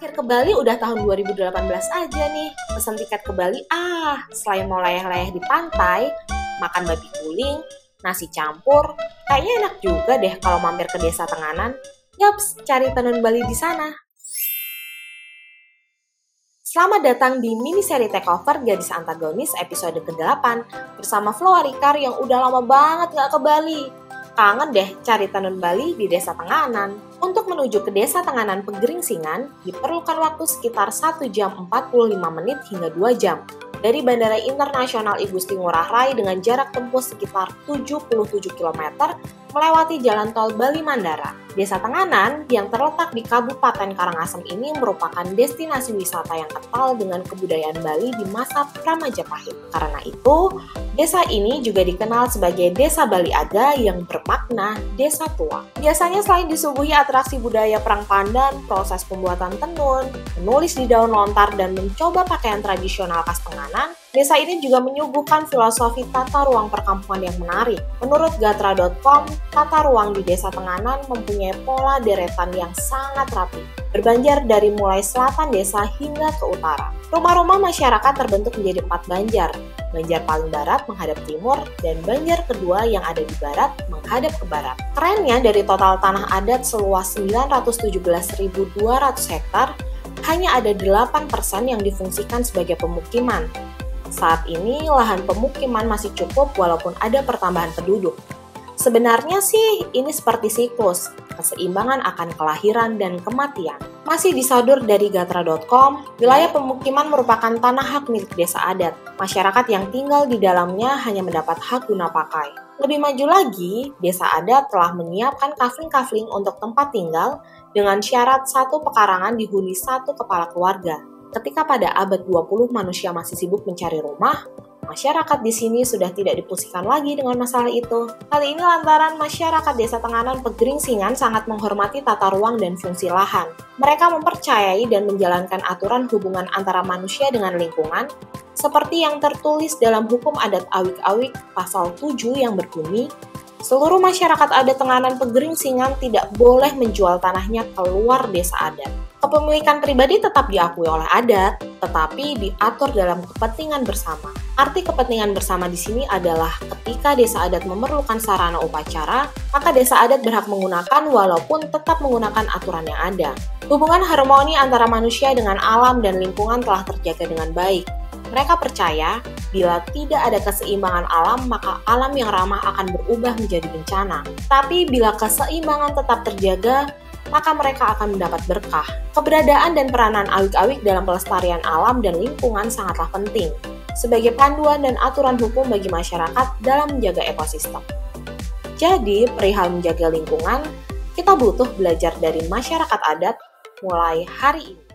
Terakhir ke Bali udah tahun 2018 aja nih. Pesan tiket ke Bali, ah, selain mau layah-layah di pantai, makan babi kuling, nasi campur, kayaknya enak juga deh kalau mampir ke desa Tenganan. Yaps, cari tenun Bali di sana. Selamat datang di mini seri takeover Gadis Antagonis episode ke-8 bersama Flo Arikar yang udah lama banget gak ke Bali. Kangen deh cari tenun Bali di desa Tenganan. Untuk menuju ke desa Tenganan Pegeringsingan, diperlukan waktu sekitar 1 jam 45 menit hingga 2 jam dari Bandara Internasional Igusti Ngurah Rai dengan jarak tempuh sekitar 77 km melewati jalan tol Bali Mandara. Desa Tenganan yang terletak di Kabupaten Karangasem ini merupakan destinasi wisata yang kental dengan kebudayaan Bali di masa Pramajapahit. Karena itu, desa ini juga dikenal sebagai Desa Bali Aga yang bermakna desa tua. Biasanya selain disuguhi atraksi budaya perang pandan, proses pembuatan tenun, menulis di daun lontar dan mencoba pakaian tradisional khas Tenganan, Desa ini juga menyuguhkan filosofi tata ruang perkampungan yang menarik. Menurut Gatra.com, tata ruang di Desa Tenganan mempunyai pola deretan yang sangat rapi, berbanjar dari mulai selatan desa hingga ke utara. Rumah-rumah masyarakat terbentuk menjadi empat banjar. Banjar paling barat menghadap timur, dan banjar kedua yang ada di barat menghadap ke barat. Kerennya dari total tanah adat seluas 917.200 hektar, hanya ada 8% yang difungsikan sebagai pemukiman, saat ini lahan pemukiman masih cukup walaupun ada pertambahan penduduk. Sebenarnya sih ini seperti siklus, keseimbangan akan kelahiran dan kematian. Masih disadur dari gatra.com, wilayah pemukiman merupakan tanah hak milik desa adat. Masyarakat yang tinggal di dalamnya hanya mendapat hak guna pakai. Lebih maju lagi, desa adat telah menyiapkan kafling-kafling untuk tempat tinggal dengan syarat satu pekarangan dihuni satu kepala keluarga. Ketika pada abad 20 manusia masih sibuk mencari rumah, masyarakat di sini sudah tidak dipusingkan lagi dengan masalah itu. Hal ini lantaran masyarakat desa Tenganan Pegeringsingan sangat menghormati tata ruang dan fungsi lahan. Mereka mempercayai dan menjalankan aturan hubungan antara manusia dengan lingkungan, seperti yang tertulis dalam hukum adat awik-awik pasal 7 yang berbunyi, seluruh masyarakat adat Tenganan Pegeringsingan tidak boleh menjual tanahnya keluar desa adat. Kepemilikan pribadi tetap diakui oleh adat, tetapi diatur dalam kepentingan bersama. Arti kepentingan bersama di sini adalah ketika desa adat memerlukan sarana upacara, maka desa adat berhak menggunakan walaupun tetap menggunakan aturan yang ada. Hubungan harmoni antara manusia dengan alam dan lingkungan telah terjaga dengan baik. Mereka percaya bila tidak ada keseimbangan alam, maka alam yang ramah akan berubah menjadi bencana. Tapi bila keseimbangan tetap terjaga, maka mereka akan mendapat berkah. Keberadaan dan peranan awik-awik dalam pelestarian alam dan lingkungan sangatlah penting, sebagai panduan dan aturan hukum bagi masyarakat dalam menjaga ekosistem. Jadi, perihal menjaga lingkungan, kita butuh belajar dari masyarakat adat mulai hari ini.